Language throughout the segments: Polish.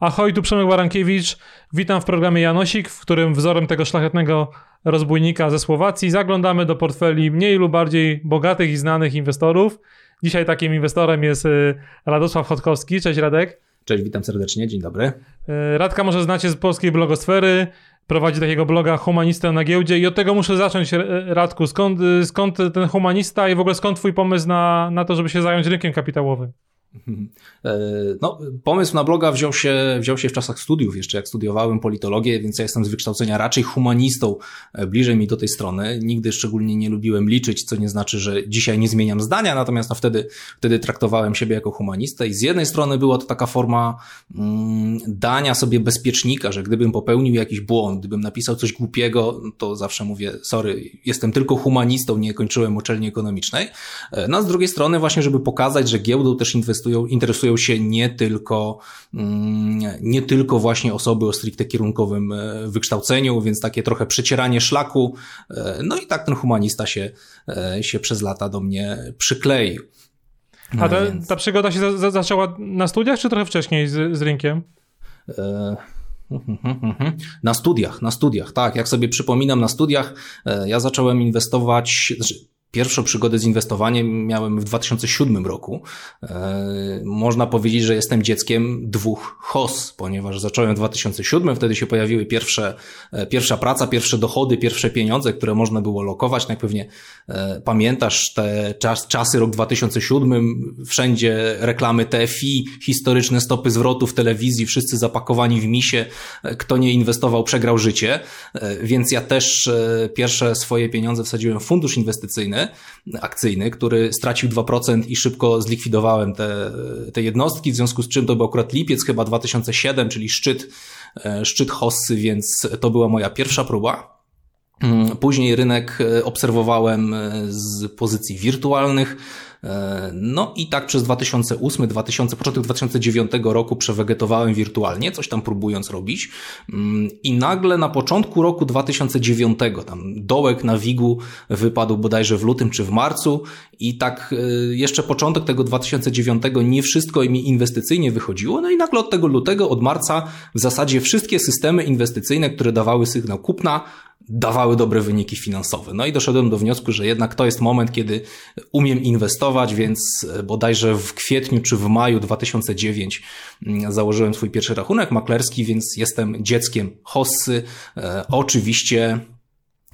Ahoj, tu Przemek Barankiewicz. Witam w programie Janosik, w którym wzorem tego szlachetnego rozbójnika ze Słowacji zaglądamy do portfeli mniej lub bardziej bogatych i znanych inwestorów. Dzisiaj takim inwestorem jest y, Radosław Chodkowski. Cześć Radek. Cześć, witam serdecznie, dzień dobry. Y, Radka może znacie z polskiej blogosfery. Prowadzi takiego bloga Humanistę na giełdzie i od tego muszę zacząć, Radku. Skąd, skąd ten humanista i w ogóle skąd twój pomysł na, na to, żeby się zająć rynkiem kapitałowym? E, no, pomysł na bloga wziął się, wziął się w czasach studiów, jeszcze jak studiowałem politologię, więc ja jestem z wykształcenia raczej humanistą, e, bliżej mi do tej strony. Nigdy szczególnie nie lubiłem liczyć, co nie znaczy, że dzisiaj nie zmieniam zdania, natomiast no wtedy, wtedy traktowałem siebie jako humanistę i z jednej strony była to taka forma mm, dania sobie bezpiecznika, że gdybym popełnił jakiś błąd, gdybym napisał coś głupiego, to zawsze mówię, sorry, jestem tylko humanistą, nie kończyłem uczelni ekonomicznej. E, no a z drugiej strony właśnie, żeby pokazać, że giełdą też inwestycje inwestują, interesują się nie tylko, mm, nie tylko właśnie osoby o stricte kierunkowym e, wykształceniu, więc takie trochę przecieranie szlaku. E, no i tak ten humanista się, e, się przez lata do mnie przykleił. No A ta, więc... ta przygoda się za, za, zaczęła na studiach, czy trochę wcześniej z, z rynkiem? Na studiach, na studiach, tak. Jak sobie przypominam, na studiach ja zacząłem inwestować, znaczy Pierwszą przygodę z inwestowaniem miałem w 2007 roku. E, można powiedzieć, że jestem dzieckiem dwóch HOS, ponieważ zacząłem w 2007, wtedy się pojawiły pierwsze, e, pierwsza praca, pierwsze dochody, pierwsze pieniądze, które można było lokować. No pewnie e, pamiętasz te czas, czasy, rok 2007, wszędzie reklamy TFI, historyczne stopy zwrotu w telewizji, wszyscy zapakowani w misie. Kto nie inwestował, przegrał życie. Więc ja też pierwsze swoje pieniądze wsadziłem w fundusz inwestycyjny akcyjny, który stracił 2% i szybko zlikwidowałem te, te jednostki, w związku z czym to był akurat lipiec chyba 2007, czyli szczyt, e, szczyt Hossy, więc to była moja pierwsza próba. Mm, później rynek e, obserwowałem e, z pozycji wirtualnych, E, no i tak przez 2008, 2000, początek 2009 roku przewegetowałem wirtualnie, coś tam próbując robić. Mm, I nagle na początku roku 2009, tam dołek na WIG-u wypadł bodajże w lutym czy w marcu i tak jeszcze początek tego 2009 nie wszystko mi inwestycyjnie wychodziło, no i nagle od tego lutego, od marca w zasadzie wszystkie systemy inwestycyjne, które dawały sygnał kupna, dawały dobre wyniki finansowe. No i doszedłem do wniosku, że jednak to jest moment, kiedy umiem inwestować, więc bodajże w kwietniu czy w maju 2009 mm, założyłem swój pierwszy rachunek maklerski, więc jestem dzieckiem hossy. E, oczywiście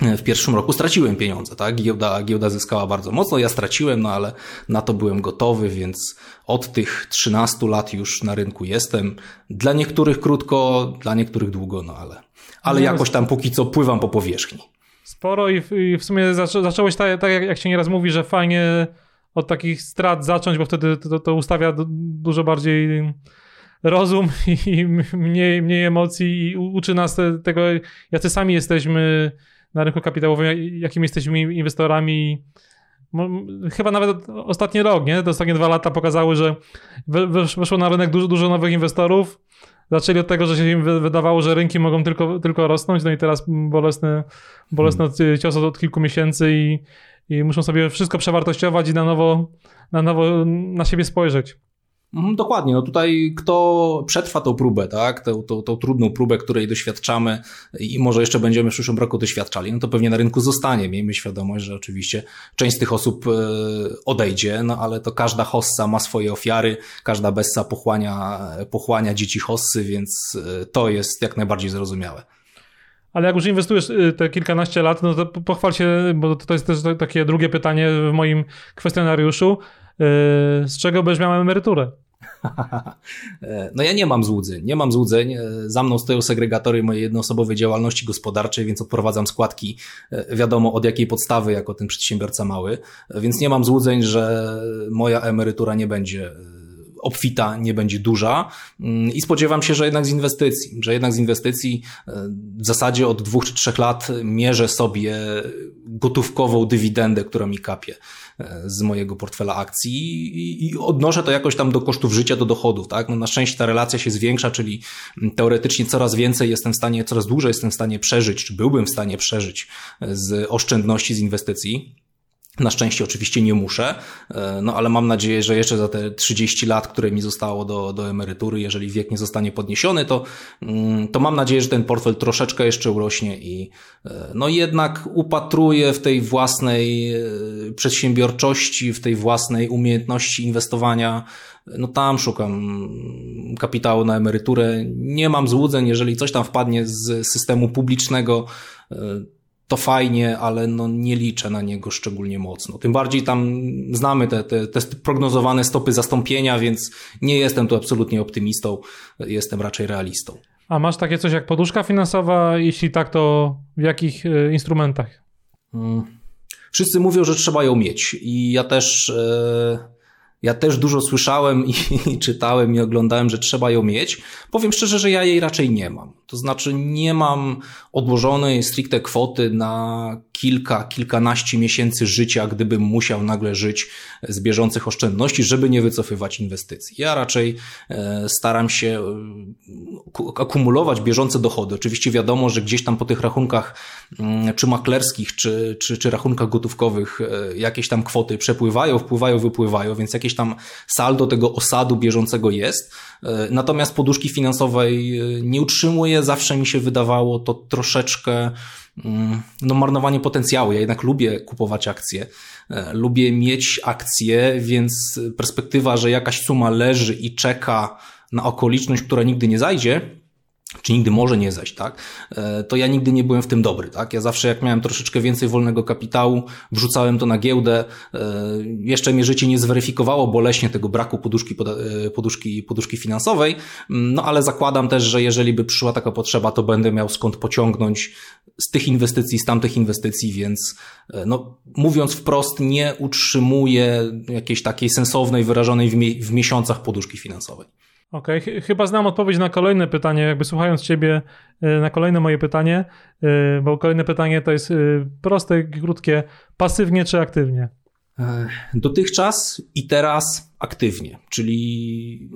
w pierwszym roku straciłem pieniądze, tak? Giełda, giełda zyskała bardzo mocno, ja straciłem, no ale na to byłem gotowy, więc od tych 13 lat już na rynku jestem. Dla niektórych krótko, dla niektórych długo, no ale, ale no, jakoś tam póki co pływam po powierzchni. Sporo i w, i w sumie zaczą, zacząłeś tak, tak, jak się nieraz mówi, że fajnie od takich strat zacząć, bo wtedy to, to ustawia dużo bardziej rozum i mniej, mniej emocji i uczy nas tego, jacy sami jesteśmy na rynku kapitałowym, jakimi jesteśmy inwestorami. Chyba nawet ostatni rok, nie? Te ostatnie dwa lata pokazały, że weszło na rynek dużo, dużo nowych inwestorów. Zaczęli od tego, że się im wydawało, że rynki mogą tylko, tylko rosnąć, no i teraz bolesny, bolesny hmm. cios od kilku miesięcy i, i muszą sobie wszystko przewartościować i na nowo, na nowo na siebie spojrzeć. Mhm, dokładnie, no tutaj kto przetrwa tą próbę, tak, tą, tą, tą, trudną próbę, której doświadczamy i może jeszcze będziemy w przyszłym roku doświadczali, no to pewnie na rynku zostanie. Miejmy świadomość, że oczywiście część z tych osób e, odejdzie, no ale to każda hossa ma swoje ofiary, każda bessa pochłania, pochłania dzieci hossy, więc e, to jest jak najbardziej zrozumiałe. Ale jak już inwestujesz e, te kilkanaście lat, no to pochwal się, bo to jest też takie drugie pytanie w moim kwestionariuszu. Z czego będziesz miał emeryturę? No ja nie mam złudzeń, nie mam złudzeń. Za mną stoją segregatory mojej jednoosobowej działalności gospodarczej, więc odprowadzam składki e, wiadomo od jakiej podstawy jako ten przedsiębiorca mały, więc nie mam złudzeń, że moja emerytura nie będzie e, obfita, nie będzie duża mm, i spodziewam się, że jednak z inwestycji, że jednak z inwestycji e, w zasadzie od dwóch czy trzech lat mierzę sobie gotówkową dywidendę, która mi kapie e, z mojego portfela akcji i, odnoszę to jakoś tam do kosztów życia, do dochodów, tak? No na szczęście ta relacja się zwiększa, czyli teoretycznie coraz więcej jestem w stanie, coraz dłużej jestem w stanie przeżyć, czy byłbym w stanie przeżyć z oszczędności, z inwestycji. Na szczęście oczywiście nie muszę, e, no ale mam nadzieję, że jeszcze za te 30 lat, które mi zostało do, do emerytury, jeżeli wiek nie zostanie podniesiony, to, mm, to mam nadzieję, że ten portfel troszeczkę jeszcze urośnie i e, no jednak upatruję w tej własnej e, przedsiębiorczości, w tej własnej umiejętności inwestowania. No tam szukam kapitału na emeryturę. Nie mam złudzeń, jeżeli coś tam wpadnie z systemu publicznego, to fajnie, ale no nie liczę na niego szczególnie mocno. Tym bardziej tam znamy te, te, te prognozowane stopy zastąpienia, więc nie jestem tu absolutnie optymistą, jestem raczej realistą. A masz takie coś jak poduszka finansowa? Jeśli tak, to w jakich e, instrumentach? Hmm. Wszyscy mówią, że trzeba ją mieć i ja też... Yy ja też dużo słyszałem i, i, czytałem i oglądałem, że trzeba ją mieć. Powiem szczerze, że ja jej raczej nie mam. To znaczy nie mam odłożonej stricte kwoty na kilka, kilkanaście miesięcy życia, gdybym musiał nagle żyć z bieżących oszczędności, żeby nie wycofywać inwestycji. Ja raczej e, staram się e, akumulować bieżące dochody. Oczywiście wiadomo, że gdzieś tam po tych rachunkach mm, czy maklerskich, czy, czy, czy rachunkach gotówkowych e, jakieś tam kwoty przepływają, wpływają, wypływają, więc jakieś tam saldo tego osadu bieżącego jest. Natomiast poduszki finansowej nie utrzymuję. Zawsze mi się wydawało to troszeczkę Mm, no, marnowanie potencjału. Ja jednak lubię kupować akcje, e, lubię mieć akcje, więc perspektywa, że jakaś suma leży i czeka na okoliczność, która nigdy nie zajdzie, czy nigdy może nie zejść, tak? E, to ja nigdy nie byłem w tym dobry, tak? Ja zawsze jak miałem troszeczkę więcej wolnego kapitału, wrzucałem to na giełdę. E, jeszcze mnie życie nie zweryfikowało boleśnie tego braku poduszki, e, poduszki, poduszki finansowej, mm, no ale zakładam też, że jeżeli by przyszła taka potrzeba, to będę miał skąd pociągnąć z tych inwestycji, z tamtych inwestycji, więc no, mówiąc wprost, nie utrzymuję jakiejś takiej sensownej, wyrażonej w, mi w miesiącach poduszki finansowej. Okej, okay. chyba znam odpowiedź na kolejne pytanie, jakby słuchając Ciebie, y, na kolejne moje pytanie, y, bo kolejne pytanie to jest y, proste, krótkie, pasywnie czy aktywnie? Dotychczas i teraz aktywnie, czyli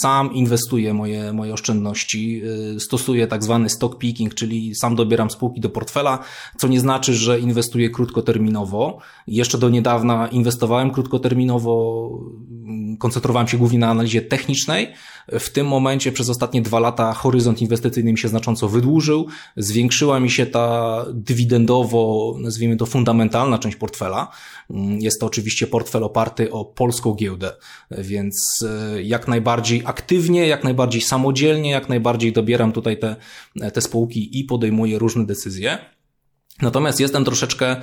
sam inwestuję moje, moje oszczędności, stosuję tak zwany stock picking, czyli sam dobieram spółki do portfela, co nie znaczy, że inwestuję krótkoterminowo. Jeszcze do niedawna inwestowałem krótkoterminowo, koncentrowałem się głównie na analizie technicznej. W tym momencie przez ostatnie dwa lata horyzont inwestycyjny mi się znacząco wydłużył, zwiększyła mi się ta dywidendowo, nazwijmy to fundamentalna część portfela. Jest to oczywiście portfel oparty o polską giełdę, więc e, jak najbardziej aktywnie, jak najbardziej samodzielnie, jak najbardziej dobieram tutaj te, te spółki i podejmuję różne decyzje. Natomiast jestem troszeczkę e,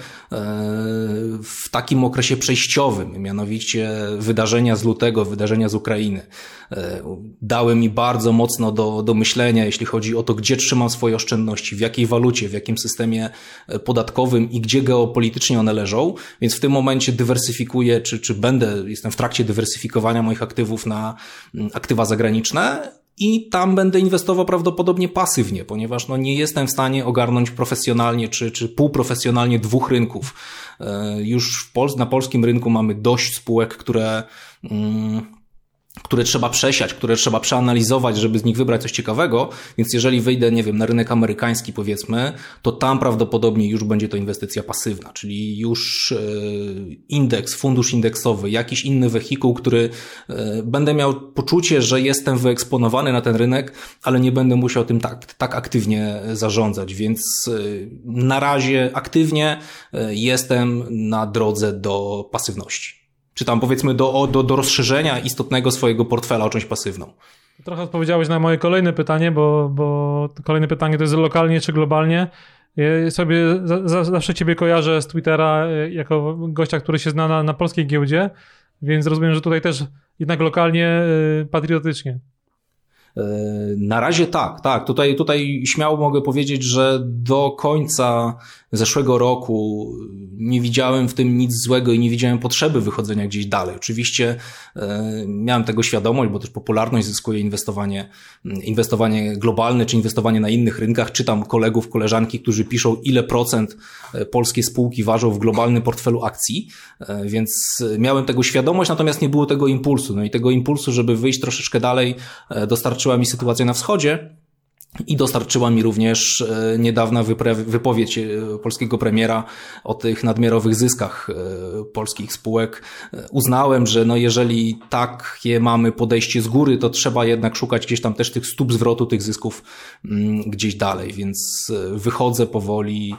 w takim okresie przejściowym, mianowicie wydarzenia z lutego, wydarzenia z Ukrainy. E, dały mi bardzo mocno do, do myślenia, jeśli chodzi o to, gdzie trzymam swoje oszczędności, w jakiej walucie, w jakim systemie e, podatkowym i gdzie geopolitycznie one leżą. Więc w tym momencie dywersyfikuję, czy, czy będę, jestem w trakcie dywersyfikowania moich aktywów na aktywa zagraniczne i tam będę inwestował prawdopodobnie pasywnie, ponieważ no nie jestem w stanie ogarnąć profesjonalnie czy, czy półprofesjonalnie dwóch rynków. E, już w na polskim rynku mamy dość spółek, które mm, które trzeba przesiać, które trzeba przeanalizować, żeby z nich wybrać coś ciekawego, więc jeżeli wyjdę, nie wiem, na rynek amerykański powiedzmy, to tam prawdopodobnie już będzie to inwestycja pasywna, czyli już e, indeks, fundusz indeksowy, jakiś inny wehikuł, który e, będę miał poczucie, że jestem wyeksponowany na ten rynek, ale nie będę musiał tym tak, tak aktywnie zarządzać, więc e, na razie aktywnie jestem na drodze do pasywności czy tam powiedzmy do, do, do rozszerzenia istotnego swojego portfela o część pasywną. Trochę odpowiedziałeś na moje kolejne pytanie, bo, bo kolejne pytanie to jest lokalnie czy globalnie. Ja sobie za, za, zawsze ciebie kojarzę z Twittera e, jako gościa, który się zna na, na polskiej giełdzie, więc rozumiem, że tutaj też jednak lokalnie e, patriotycznie. E, na razie tak, tak. Tutaj, tutaj śmiało mogę powiedzieć, że do końca zeszłego roku nie widziałem w tym nic złego i nie widziałem potrzeby wychodzenia gdzieś dalej. Oczywiście e, miałem tego świadomość, bo też popularność zyskuje inwestowanie, inwestowanie globalne czy inwestowanie na innych rynkach. Czytam kolegów, koleżanki, którzy piszą, ile procent e, polskie spółki ważą w globalnym portfelu akcji, więc miałem tego świadomość, natomiast nie było tego impulsu. No i tego impulsu, żeby wyjść troszeczkę dalej, dostarczyła mi sytuacja na wschodzie, I dostarczyła mi również e, niedawna wypowiedź e, polskiego premiera o tych nadmiarowych zyskach e, polskich spółek. Uznałem, że no jeżeli takie mamy podejście z góry, to trzeba jednak szukać gdzieś tam też tych stóp zwrotu tych zysków mm, gdzieś dalej, więc wychodzę powoli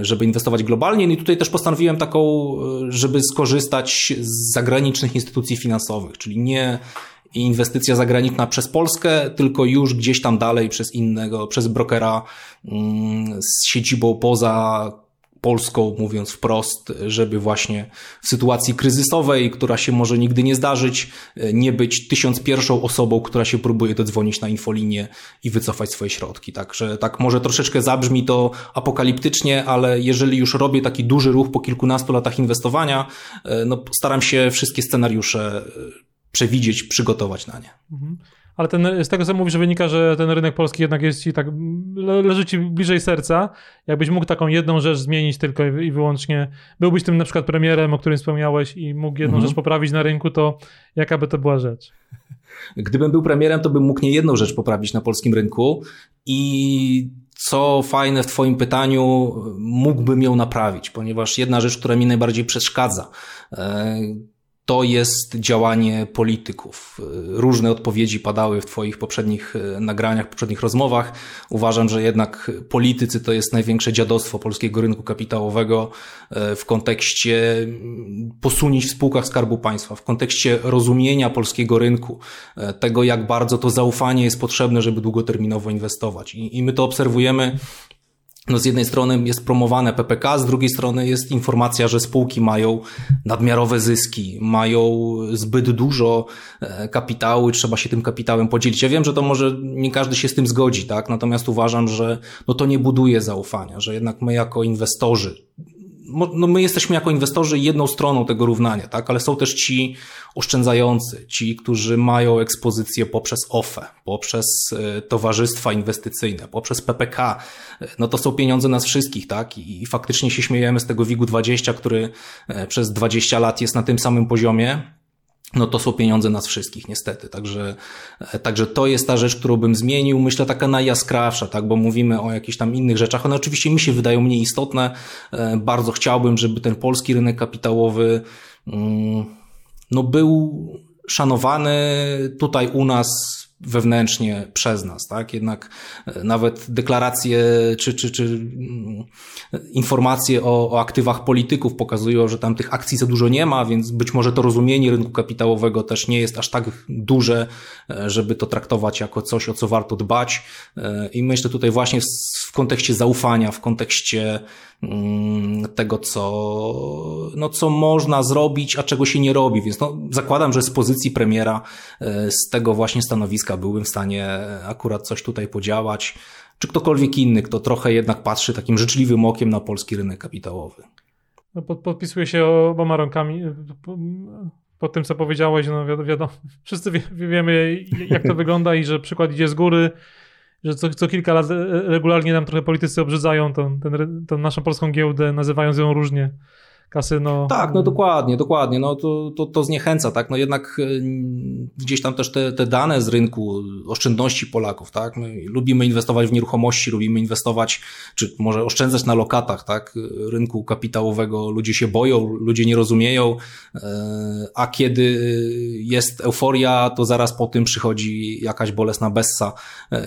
żeby inwestować globalnie. No i tutaj też postanowiłem taką, żeby skorzystać z zagranicznych instytucji finansowych, czyli nie inwestycja zagraniczna przez Polskę, tylko już gdzieś tam dalej przez innego, przez brokera mm, z siedzibą poza Polską, mówiąc wprost, żeby właśnie w sytuacji kryzysowej, która się może nigdy nie zdarzyć, nie być tysiąc pierwszą osobą, która się próbuje dodzwonić na infolinię i wycofać swoje środki. Także tak może troszeczkę zabrzmi to apokaliptycznie, ale jeżeli już robię taki duży ruch po kilkunastu latach inwestowania, no staram się wszystkie scenariusze przewidzieć, przygotować na nie. Mhm. Ale ten, z tego co mówisz, wynika, że ten rynek polski jednak jest ci tak, leży ci bliżej serca. Jakbyś mógł taką jedną rzecz zmienić tylko i wyłącznie, byłbyś tym na przykład premierem, o którym wspomniałeś i mógł jedną mhm. rzecz poprawić na rynku, to jaka by to była rzecz? Gdybym był premierem, to bym mógł nie jedną rzecz poprawić na polskim rynku i co fajne w Twoim pytaniu, mógłbym ją naprawić, ponieważ jedna rzecz, która mi najbardziej przeszkadza, e, to jest działanie polityków. Różne odpowiedzi padały w Twoich poprzednich e, nagraniach, poprzednich rozmowach. Uważam, że jednak politycy to jest największe dziadostwo polskiego rynku kapitałowego e, w kontekście mm, posunięć w spółkach Skarbu Państwa, w kontekście rozumienia polskiego rynku, e, tego jak bardzo to zaufanie jest potrzebne, żeby długoterminowo inwestować. I, i my to obserwujemy no z jednej strony jest promowane PPK, z drugiej strony jest informacja, że spółki mają nadmiarowe zyski, mają zbyt dużo e, kapitału i trzeba się tym kapitałem podzielić. Ja wiem, że to może nie każdy się z tym zgodzi, tak? Natomiast uważam, że no to nie buduje zaufania, że jednak my jako inwestorzy, no my jesteśmy jako inwestorzy jedną stroną tego równania, tak? ale są też ci oszczędzający, ci, którzy mają ekspozycję poprzez OFE, poprzez e, towarzystwa inwestycyjne, poprzez PPK. No to są pieniądze nas wszystkich, tak? I faktycznie się śmiejemy z tego WIG-u 20, który e, przez 20 lat jest na tym samym poziomie no to są pieniądze nas wszystkich, niestety. Także, e, także to jest ta rzecz, którą bym zmienił. Myślę taka najjaskrawsza, tak, bo mówimy o jakichś tam innych rzeczach. One oczywiście mi się wydają mniej istotne. E, bardzo chciałbym, żeby ten polski rynek kapitałowy, mm, no był szanowany tutaj u nas wewnętrznie przez nas, tak? Jednak e, nawet deklaracje czy, czy, czy mm, informacje o, o aktywach polityków pokazują, że tam tych akcji za dużo nie ma, więc być może to rozumienie rynku kapitałowego też nie jest aż tak duże, e, żeby to traktować jako coś, o co warto dbać. E, I myślę tutaj właśnie w kontekście zaufania, w kontekście tego, co, no, co można zrobić, a czego się nie robi. Więc no, zakładam, że z pozycji premiera, e, z tego właśnie stanowiska byłbym w stanie akurat coś tutaj podziałać, czy ktokolwiek inny, kto trochę jednak patrzy takim życzliwym okiem na polski rynek kapitałowy. No, pod, podpisuję się oboma rękami po, po tym, co powiedziałeś. No, wiadomo wszyscy wie, wiemy, jak to wygląda i że przykład idzie z góry że co, co kilka lat e, regularnie nam trochę politycy obrzydzają tą, ten, tą naszą polską giełdę, nazywając ją różnie kasyno. Tak, no dokładnie, dokładnie. No to, to, to zniechęca, tak? No jednak e, gdzieś tam też te, te dane z rynku oszczędności Polaków, tak? My lubimy inwestować w nieruchomości, lubimy inwestować, czy może oszczędzać na lokatach, tak? Rynku kapitałowego ludzie się boją, ludzie nie rozumieją, e, a kiedy jest euforia, to zaraz po tym przychodzi jakaś bolesna bessa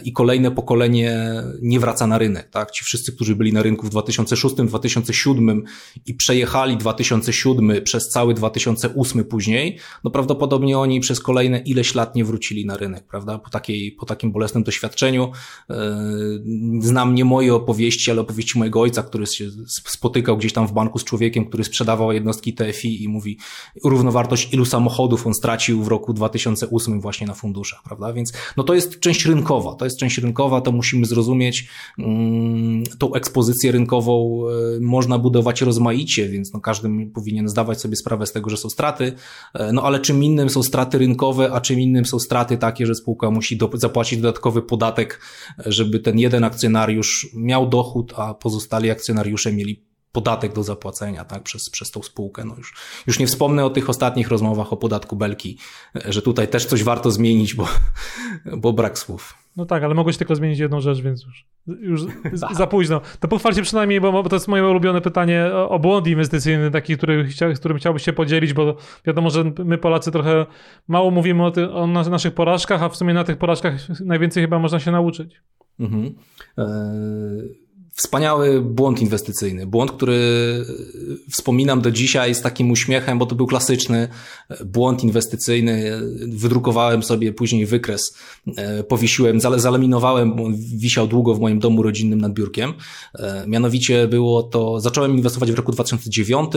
i kolejne pokolenie nie wraca na rynek, tak? Ci wszyscy, którzy byli na rynku w 2006, 2007 i przejechali 2007 przez cały 2008 później, no prawdopodobnie oni przez kolejne ileś lat nie wrócili na rynek, prawda? Po, takiej, po takim bolesnym doświadczeniu. E, znam nie moje opowieści, ale opowieści mojego ojca, który się spotykał gdzieś tam w banku z człowiekiem, który sprzedawał jednostki TFI i mówi równowartość ilu samochodów on stracił w roku 2008 właśnie na funduszach, prawda? Więc no to jest część rynkowa, to jest część rynkowa, to musimy zrozumieć. Mm, tą ekspozycję rynkową e, można budować rozmaicie, więc no każdy powinien zdawać sobie sprawę z tego, że są straty, e, no ale czym innym są straty rynkowe, a czym innym są straty takie, że spółka musi do, zapłacić dodatkowy podatek, żeby ten jeden akcjonariusz miał dochód, a pozostali akcjonariusze mieli podatek do zapłacenia, tak, przez, przez tą spółkę. No już, już nie wspomnę o tych ostatnich rozmowach o podatku Belki, że tutaj też coś warto zmienić, bo, bo brak słów. No tak, ale mogłeś tylko zmienić jedną rzecz, więc już, już za późno. To pochwal się przynajmniej, bo, to jest moje ulubione pytanie o, błąd inwestycyjny, taki, który chcia, z którym chciałbyś się podzielić, bo wiadomo, że my Polacy trochę mało mówimy o, ty, o naszych porażkach, a w sumie na tych porażkach najwięcej chyba można się nauczyć. Mhm. E Wspaniały błąd inwestycyjny. Błąd, który e, wspominam do dzisiaj z takim uśmiechem, bo to był klasyczny e, błąd inwestycyjny. Wydrukowałem sobie później wykres, e, powiesiłem, zalaminowałem, wisiał długo w moim domu rodzinnym nad biurkiem. Mianowicie było to, zacząłem inwestować w roku 2009.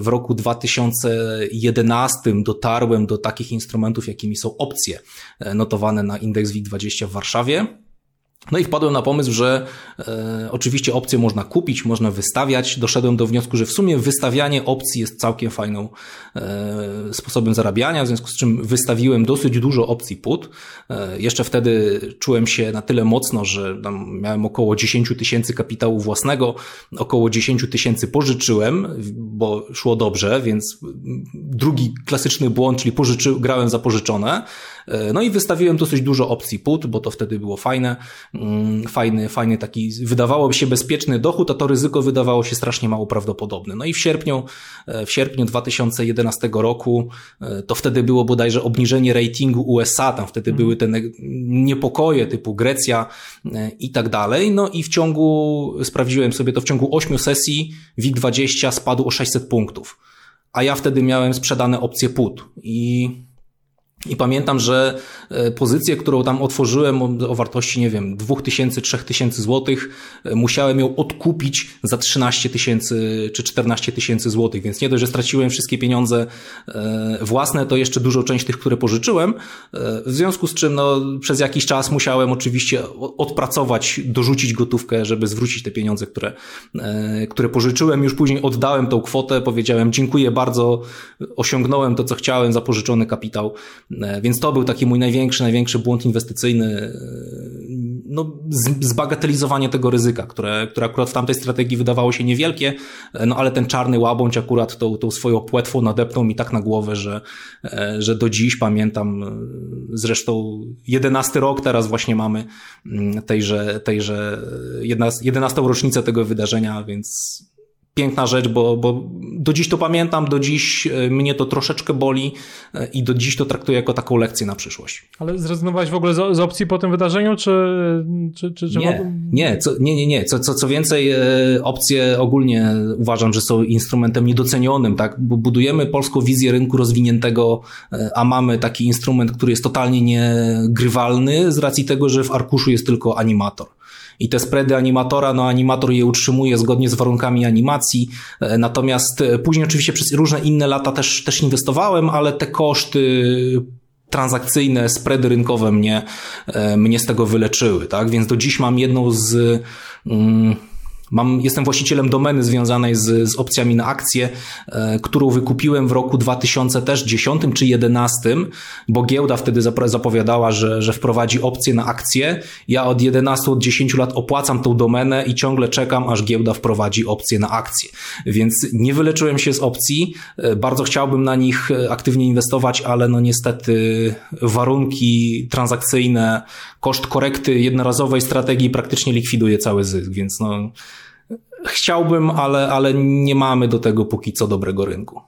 W roku 2011 dotarłem do takich instrumentów, jakimi są opcje notowane na indeks WIG20 w Warszawie. No i wpadłem na pomysł, że e, oczywiście opcje można kupić, można wystawiać. Doszedłem do wniosku, że w sumie wystawianie opcji jest całkiem fajną e, sposobem zarabiania, w związku z czym wystawiłem dosyć dużo opcji put. E, jeszcze wtedy czułem się na tyle mocno, że miałem około 10 tysięcy kapitału własnego, około 10 tysięcy pożyczyłem, bo szło dobrze, więc drugi klasyczny błąd, czyli pożyczy, grałem za pożyczone. E, no i wystawiłem dosyć dużo opcji put, bo to wtedy było fajne, fajny, fajny taki, wydawało się bezpieczny dochód, a to ryzyko wydawało się strasznie mało prawdopodobne. No i w sierpniu, e, w sierpniu 2011 roku, e, to wtedy było bodajże obniżenie ratingu USA, tam wtedy były te niepokoje typu Grecja i tak dalej. No i w ciągu, sprawdziłem sobie to, w ciągu 8 sesji WIG20 spadł o 600 punktów. A ja wtedy miałem sprzedane opcje put i i pamiętam, że e, pozycję, którą tam otworzyłem o, wartości, nie wiem, 2000, 3000 złotych, e, musiałem ją odkupić za 13 tysięcy czy 14 tysięcy złotych, więc nie dość, że straciłem wszystkie pieniądze e, własne, to jeszcze dużą część tych, które pożyczyłem, w związku z czym no, przez jakiś czas musiałem oczywiście odpracować, dorzucić gotówkę, żeby zwrócić te pieniądze, które, które pożyczyłem. Już później oddałem tą kwotę, powiedziałem dziękuję bardzo, osiągnąłem to, co chciałem, zapożyczony kapitał więc to był taki mój największy, największy błąd inwestycyjny, e, no, zbagatelizowanie tego ryzyka, które, które akurat w tamtej strategii wydawało się niewielkie, e, no ale ten czarny łabądź akurat tą, tą swoją płetwą nadepnął mi tak na głowę, że, że do dziś pamiętam, zresztą jedenasty rok teraz właśnie mamy mm, tejże, tejże jedenastą rocznicę tego wydarzenia, więc piękna rzecz, bo, bo do dziś to pamiętam, do dziś e, mnie to troszeczkę boli e, i do dziś to traktuję jako taką lekcję na przyszłość. Ale zrezygnowałeś w ogóle z, z opcji po tym wydarzeniu, czy... czy, czy, czy nie, nie, co, nie, nie, nie. Co, co, co więcej, e, opcje ogólnie uważam, że są instrumentem niedocenionym, tak? Bo budujemy polską wizję rynku rozwiniętego, a mamy taki instrument, który jest totalnie niegrywalny z racji tego, że w arkuszu jest tylko animator i te spready animatora, no animator je utrzymuje zgodnie z warunkami animacji, e, natomiast e, później oczywiście przez różne inne lata też, też inwestowałem, ale te koszty transakcyjne, spready rynkowe mnie, e, mnie z tego wyleczyły, tak? Więc do dziś mam jedną z, mm, Mam, jestem właścicielem domeny związanej z, z opcjami na akcje, e, którą wykupiłem w roku 2010 czy 2011, bo giełda wtedy zapowiadała, że, że wprowadzi opcje na akcje. Ja od 11, od 10 lat opłacam tą domenę i ciągle czekam, aż giełda wprowadzi opcje na akcje. Więc nie wyleczyłem się z opcji. E, bardzo chciałbym na nich e, aktywnie inwestować, ale no niestety warunki transakcyjne, koszt korekty jednorazowej strategii praktycznie likwiduje cały zysk, więc no Chciałbym, ale, ale nie mamy do tego póki co dobrego rynku.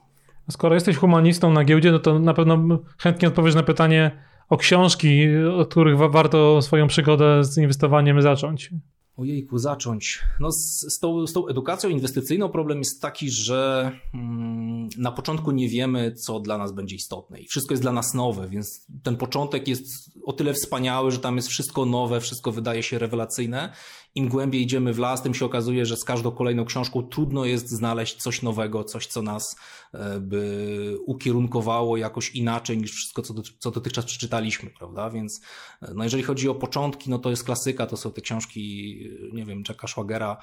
Skoro jesteś humanistą na giełdzie, no to na pewno chętnie odpowiesz na pytanie o książki, od których warto swoją przygodę z inwestowaniem zacząć. Ojejku, zacząć. No z, z, tą, z tą edukacją inwestycyjną problem jest taki, że mm, na początku nie wiemy, co dla nas będzie istotne i wszystko jest dla nas nowe, więc ten początek jest o tyle wspaniały, że tam jest wszystko nowe, wszystko wydaje się rewelacyjne im głębiej idziemy w las, tym się okazuje, że z każdą kolejną książką trudno jest znaleźć coś nowego, coś, co nas e, by ukierunkowało jakoś inaczej niż wszystko, co, do, co dotychczas przeczytaliśmy, prawda? Więc e, no jeżeli chodzi o początki, no to jest klasyka, to są te książki, e, nie wiem, Jacka Schwagera,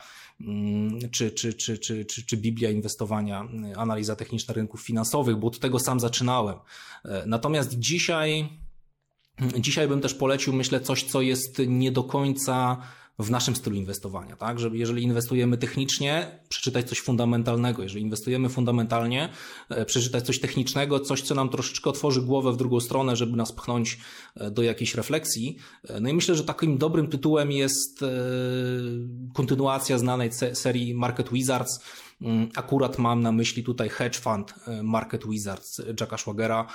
czy, czy, czy, czy, czy, czy Biblia inwestowania, analiza techniczna rynków finansowych, bo od tego sam zaczynałem. Natomiast dzisiaj, dzisiaj bym też polecił, myślę, coś, co jest nie do końca w naszym stylu inwestowania, tak? Żeby jeżeli inwestujemy technicznie, przeczytać coś fundamentalnego. Jeżeli inwestujemy fundamentalnie, e, przeczytać coś technicznego, coś, co nam troszeczkę otworzy głowę w drugą stronę, żeby nas pchnąć e, do jakiejś refleksji. E, no i myślę, że takim dobrym tytułem jest kontynuacja znanej serii Market Wizards. Mm, akurat mam na myśli tutaj Hedge Fund Market Wizards Jacka Schwagera,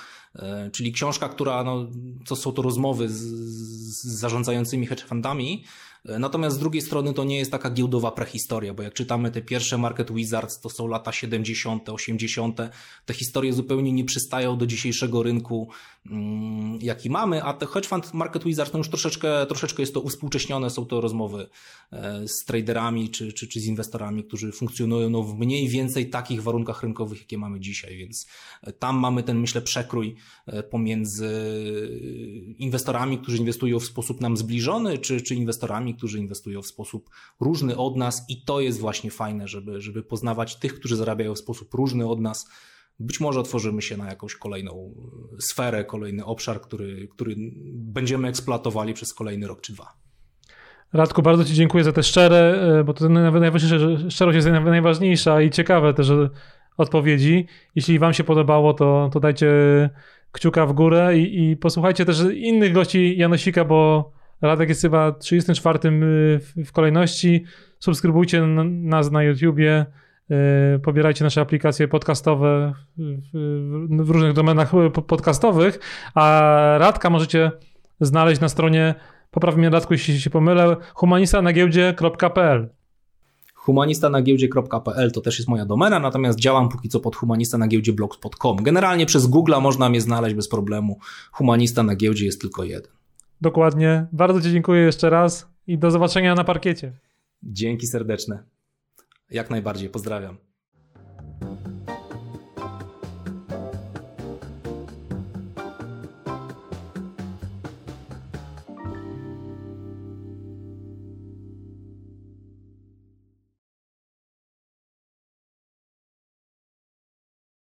czyli książka, która, no, co są to rozmowy z, z zarządzającymi hedge fundami, Natomiast z drugiej strony to nie jest taka giełdowa prehistoria, bo jak czytamy te pierwsze Market Wizards, to są lata 70., 80., te historie zupełnie nie przystają do dzisiejszego rynku, mm, jaki mamy, a te hedge fund Market Wizards, no już troszeczkę, troszeczkę jest to uspółcześnione, są to rozmowy e, z traderami czy, czy, czy z inwestorami, którzy funkcjonują no, w mniej więcej takich warunkach rynkowych, jakie mamy dzisiaj, więc e, tam mamy ten, myślę, przekrój e, pomiędzy inwestorami, którzy inwestują w sposób nam zbliżony, czy, czy inwestorami, którzy inwestują w sposób różny od nas i to jest właśnie fajne, żeby, żeby poznawać tych, którzy zarabiają w sposób różny od nas. Być może otworzymy się na jakąś kolejną sferę, kolejny obszar, który, który będziemy eksploatowali przez kolejny rok czy dwa. Radku, bardzo Ci dziękuję za te szczere, e, bo to najważniejsze, szczerość jest najważniejsza i ciekawe też odpowiedzi. Jeśli Wam się podobało, to, to dajcie kciuka w górę i, i posłuchajcie też innych gości Janosika, bo Radek jest chyba 34 y, w kolejności. Subskrybujcie nas na YouTubie, y, pobierajcie nasze aplikacje podcastowe w różnych domenach podcastowych, a Radka możecie znaleźć na stronie, popraw mnie Radku, jeśli się pomylę, humanistanaGiełdzie.pl HumanistanaGiełdzie.pl to też jest moja domena, natomiast działam póki co pod humanista na giełdzie blogspot.com. Generalnie przez Google można mnie znaleźć bez problemu. Humanista na giełdzie jest tylko jeden. Dokładnie. Bardzo Ci dziękuję jeszcze raz i do zobaczenia na parkiecie. Dzięki serdeczne. Jak najbardziej. Pozdrawiam.